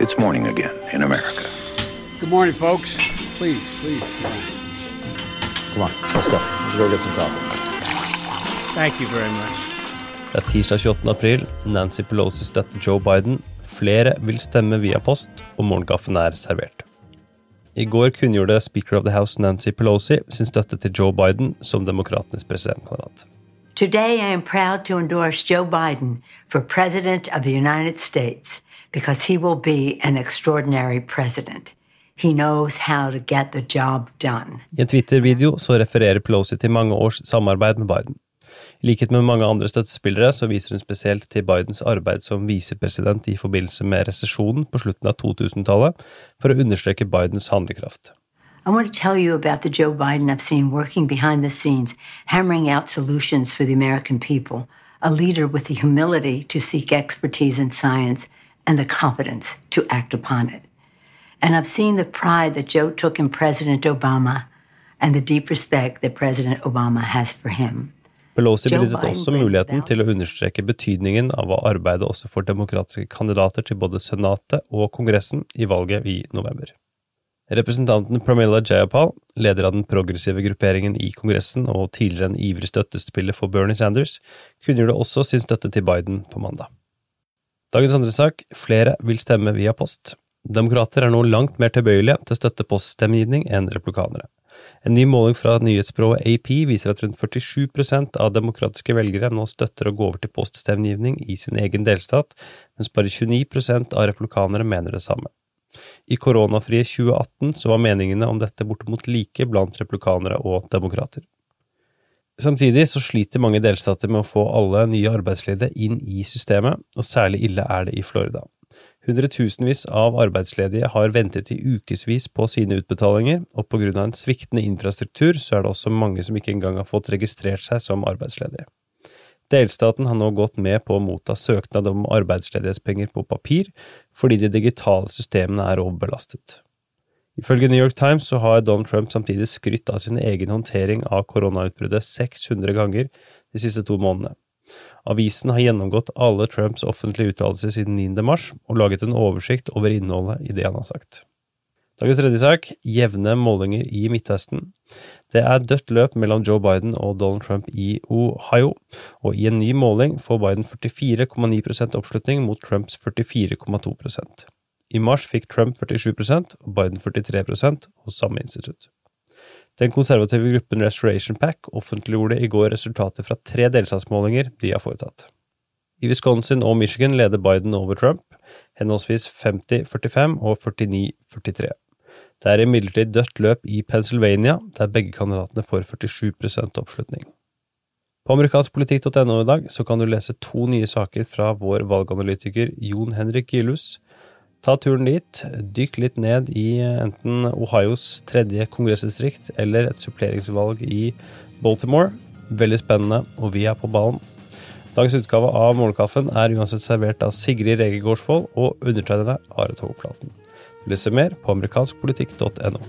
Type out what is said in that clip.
It's morning again in America. Good morning, folks. Please, please. Come on, let's go. Let's go get some coffee. Thank you very much. Det er tirsdag 28. april. Nancy Pelosi støtter Joe Biden. Flere vil stemme via post, og morgenkaffen er servert. I går kunngjorde Speaker of the House Nancy Pelosi sin støtte til Joe Biden som demokratenes presidentkandidat. Today, I am proud to endorse Joe Biden for President of the United States because he will be an extraordinary president. He knows how to get the job done. I en Twitter-video så refererer Pelosi til mange års samarbeid med Biden. I likhet med mange andre støttespillere så viser hun spesielt til Bidens arbeid som visepresident i forbindelse med resesjonen på slutten av 2000-tallet, for å understreke Bidens handlekraft. I want to tell you about the Joe Biden I've seen working behind the scenes, hammering out solutions for the American people, a leader with the humility to seek expertise in science and the confidence to act upon it. And I've seen the pride that Joe took in President Obama and the deep respect that President Obama has for him. Pelosi benyttet også muligheten til å understreke betydningen av å arbeide også for demokratiske kandidater til både Senatet og Kongressen i valget i november. Representanten Pramila Jayapal, leder av den progressive grupperingen i Kongressen og tidligere en ivrig støttespiller for Bernie Sanders, kunngjorde også sin støtte til Biden på mandag. Dagens andre sak flere vil stemme via post. Demokrater er nå langt mer tilbøyelige til å støtte poststemmegivning enn republikanere. En ny måling fra nyhetsbyrået AP viser at rundt 47% av demokratiske velgere nå støtter å gå over til poststemmegivning i sin egen delstat, mens bare 29% av republikanere mener det samme. I koronafrie 2018 så var meningene om dette bortimot like blant replikanere og demokrater. Samtidig så sliter mange delstater med å få alle nye arbeidsledige inn i systemet, og særlig ille er det i Florida. Hundretusenvis av arbeidsledige har ventet i ukevis på sine utbetalinger, og på grunn av en sviktende infrastruktur så er det også mange som ikke engang har fått registrert seg som arbeidsledige. Delstaten har nå gått med på å motta søknad om arbeidsledighetspenger på papir, fordi de digitale systemene er overbelastet. Ifølge New York Times så har Donald Trump samtidig skrytt av sin egen håndtering av koronautbruddet 600 ganger de siste to månedene. Avisen har gjennomgått alle Trumps offentlige uttalelser siden 9. mars og laget en oversikt over innholdet i det han har sagt. Dagens tredje sak jevne målinger i Midtvesten. Det er dødt løp mellom Joe Biden og Donald Trump i Ohio, og i en ny måling får Biden 44,9% oppslutning mot Trumps 44,2% I mars fikk Trump 47% og Biden 43% hos samme institutt. Den konservative gruppen Restoration Pack offentliggjorde i går resultater fra tre delstatsmålinger de har foretatt. I Wisconsin og Michigan leder Biden over Trump, henholdsvis 50-45 og 49-43. Det er imidlertid dødt løp i Pennsylvania, der begge kandidatene får 47% oppslutning. På amerikanskpolitikk.no i dag så kan du lese to nye saker fra vår valganalytiker Jon Henrik Gilhus. Ta turen dit, dykk litt ned i enten Ohios tredje kongressdistrikt eller et suppleringsvalg i Baltimore. Veldig spennende, og vi er på ballen. Dagens utgave av Morgenkaffen er uansett servert av Sigrid Rege Gårdsvold og undertegnede Are Togflaten. Leser mer på amerikanskpolitikk.no.